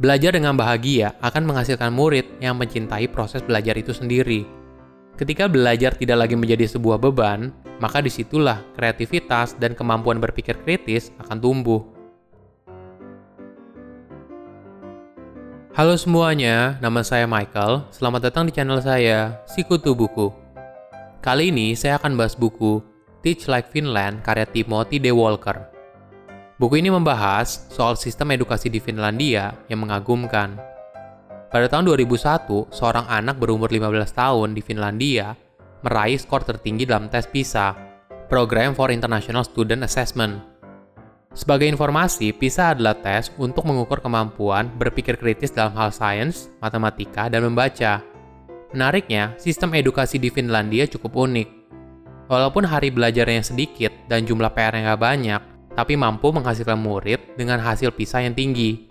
Belajar dengan bahagia akan menghasilkan murid yang mencintai proses belajar itu sendiri. Ketika belajar tidak lagi menjadi sebuah beban, maka di situlah kreativitas dan kemampuan berpikir kritis akan tumbuh. Halo semuanya, nama saya Michael. Selamat datang di channel saya, Sikutu Buku. Kali ini saya akan bahas buku Teach Like Finland karya Timothy D. Walker. Buku ini membahas soal sistem edukasi di Finlandia yang mengagumkan. Pada tahun 2001, seorang anak berumur 15 tahun di Finlandia meraih skor tertinggi dalam tes PISA, Program for International Student Assessment. Sebagai informasi, PISA adalah tes untuk mengukur kemampuan berpikir kritis dalam hal sains, matematika, dan membaca. Menariknya, sistem edukasi di Finlandia cukup unik. Walaupun hari belajarnya sedikit dan jumlah PR yang gak banyak, tapi mampu menghasilkan murid dengan hasil PISA yang tinggi.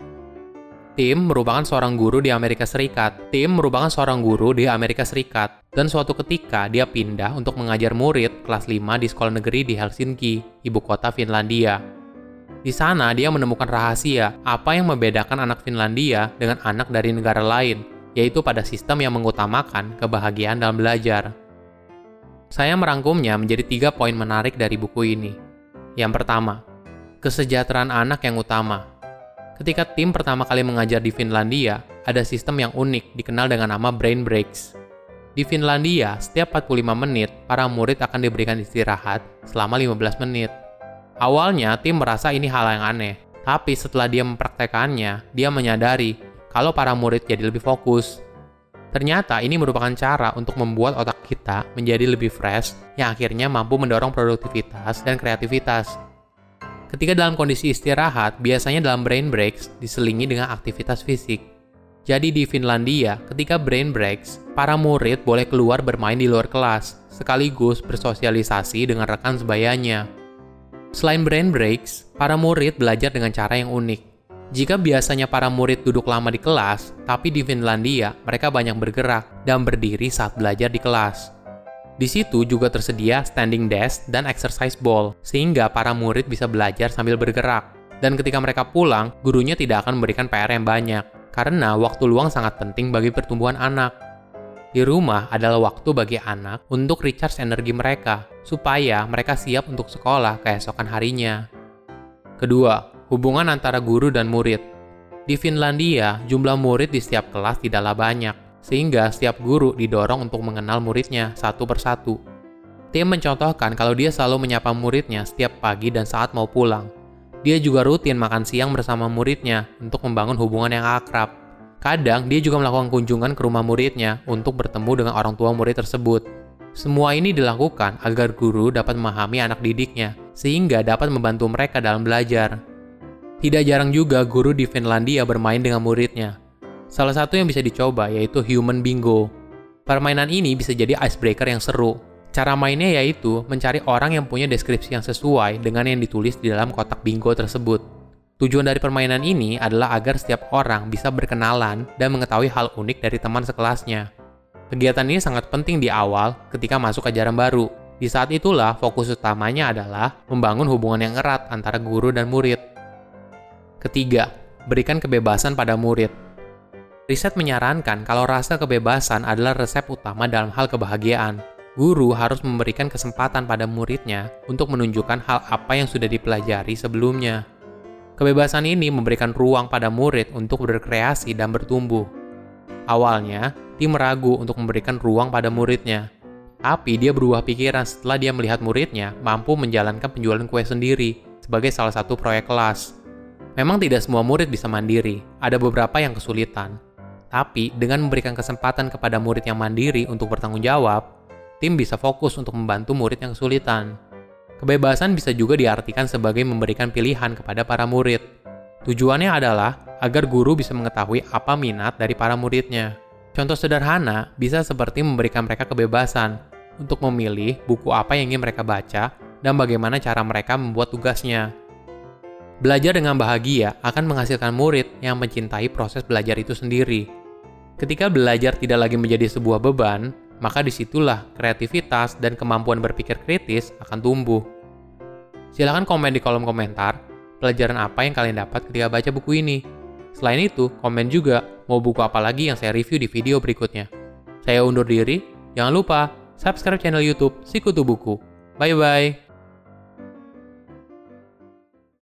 Tim merupakan seorang guru di Amerika Serikat. Tim merupakan seorang guru di Amerika Serikat. Dan suatu ketika dia pindah untuk mengajar murid kelas 5 di sekolah negeri di Helsinki, ibu kota Finlandia. Di sana dia menemukan rahasia apa yang membedakan anak Finlandia dengan anak dari negara lain, yaitu pada sistem yang mengutamakan kebahagiaan dalam belajar. Saya merangkumnya menjadi tiga poin menarik dari buku ini. Yang pertama, kesejahteraan anak yang utama. Ketika tim pertama kali mengajar di Finlandia, ada sistem yang unik dikenal dengan nama brain breaks. Di Finlandia, setiap 45 menit, para murid akan diberikan istirahat selama 15 menit. Awalnya, tim merasa ini hal yang aneh, tapi setelah dia mempraktekannya, dia menyadari kalau para murid jadi lebih fokus. Ternyata ini merupakan cara untuk membuat otak kita menjadi lebih fresh yang akhirnya mampu mendorong produktivitas dan kreativitas. Ketika dalam kondisi istirahat, biasanya dalam brain breaks diselingi dengan aktivitas fisik. Jadi di Finlandia, ketika brain breaks, para murid boleh keluar bermain di luar kelas, sekaligus bersosialisasi dengan rekan sebayanya. Selain brain breaks, para murid belajar dengan cara yang unik. Jika biasanya para murid duduk lama di kelas, tapi di Finlandia mereka banyak bergerak dan berdiri saat belajar di kelas. Di situ juga tersedia standing desk dan exercise ball, sehingga para murid bisa belajar sambil bergerak. Dan ketika mereka pulang, gurunya tidak akan memberikan PR yang banyak, karena waktu luang sangat penting bagi pertumbuhan anak. Di rumah adalah waktu bagi anak untuk recharge energi mereka, supaya mereka siap untuk sekolah keesokan harinya. Kedua, hubungan antara guru dan murid. Di Finlandia, jumlah murid di setiap kelas tidaklah banyak, sehingga setiap guru didorong untuk mengenal muridnya satu persatu. Tim mencontohkan kalau dia selalu menyapa muridnya setiap pagi dan saat mau pulang. Dia juga rutin makan siang bersama muridnya untuk membangun hubungan yang akrab. Kadang dia juga melakukan kunjungan ke rumah muridnya untuk bertemu dengan orang tua murid tersebut. Semua ini dilakukan agar guru dapat memahami anak didiknya, sehingga dapat membantu mereka dalam belajar. Tidak jarang juga guru di Finlandia bermain dengan muridnya, Salah satu yang bisa dicoba yaitu Human Bingo. Permainan ini bisa jadi icebreaker yang seru. Cara mainnya yaitu mencari orang yang punya deskripsi yang sesuai dengan yang ditulis di dalam kotak bingo tersebut. Tujuan dari permainan ini adalah agar setiap orang bisa berkenalan dan mengetahui hal unik dari teman sekelasnya. Kegiatan ini sangat penting di awal ketika masuk ajaran baru. Di saat itulah fokus utamanya adalah membangun hubungan yang erat antara guru dan murid. Ketiga, berikan kebebasan pada murid. Riset menyarankan kalau rasa kebebasan adalah resep utama dalam hal kebahagiaan. Guru harus memberikan kesempatan pada muridnya untuk menunjukkan hal apa yang sudah dipelajari sebelumnya. Kebebasan ini memberikan ruang pada murid untuk berkreasi dan bertumbuh. Awalnya, tim ragu untuk memberikan ruang pada muridnya. Tapi dia berubah pikiran setelah dia melihat muridnya mampu menjalankan penjualan kue sendiri sebagai salah satu proyek kelas. Memang tidak semua murid bisa mandiri, ada beberapa yang kesulitan. Tapi dengan memberikan kesempatan kepada murid yang mandiri untuk bertanggung jawab, tim bisa fokus untuk membantu murid yang kesulitan. Kebebasan bisa juga diartikan sebagai memberikan pilihan kepada para murid. Tujuannya adalah agar guru bisa mengetahui apa minat dari para muridnya. Contoh sederhana bisa seperti memberikan mereka kebebasan untuk memilih buku apa yang ingin mereka baca dan bagaimana cara mereka membuat tugasnya. Belajar dengan bahagia akan menghasilkan murid yang mencintai proses belajar itu sendiri. Ketika belajar tidak lagi menjadi sebuah beban, maka di situlah kreativitas dan kemampuan berpikir kritis akan tumbuh. Silahkan komen di kolom komentar pelajaran apa yang kalian dapat ketika baca buku ini. Selain itu, komen juga mau buku apa lagi yang saya review di video berikutnya. Saya undur diri, jangan lupa subscribe channel YouTube Sikutu Buku. Bye bye.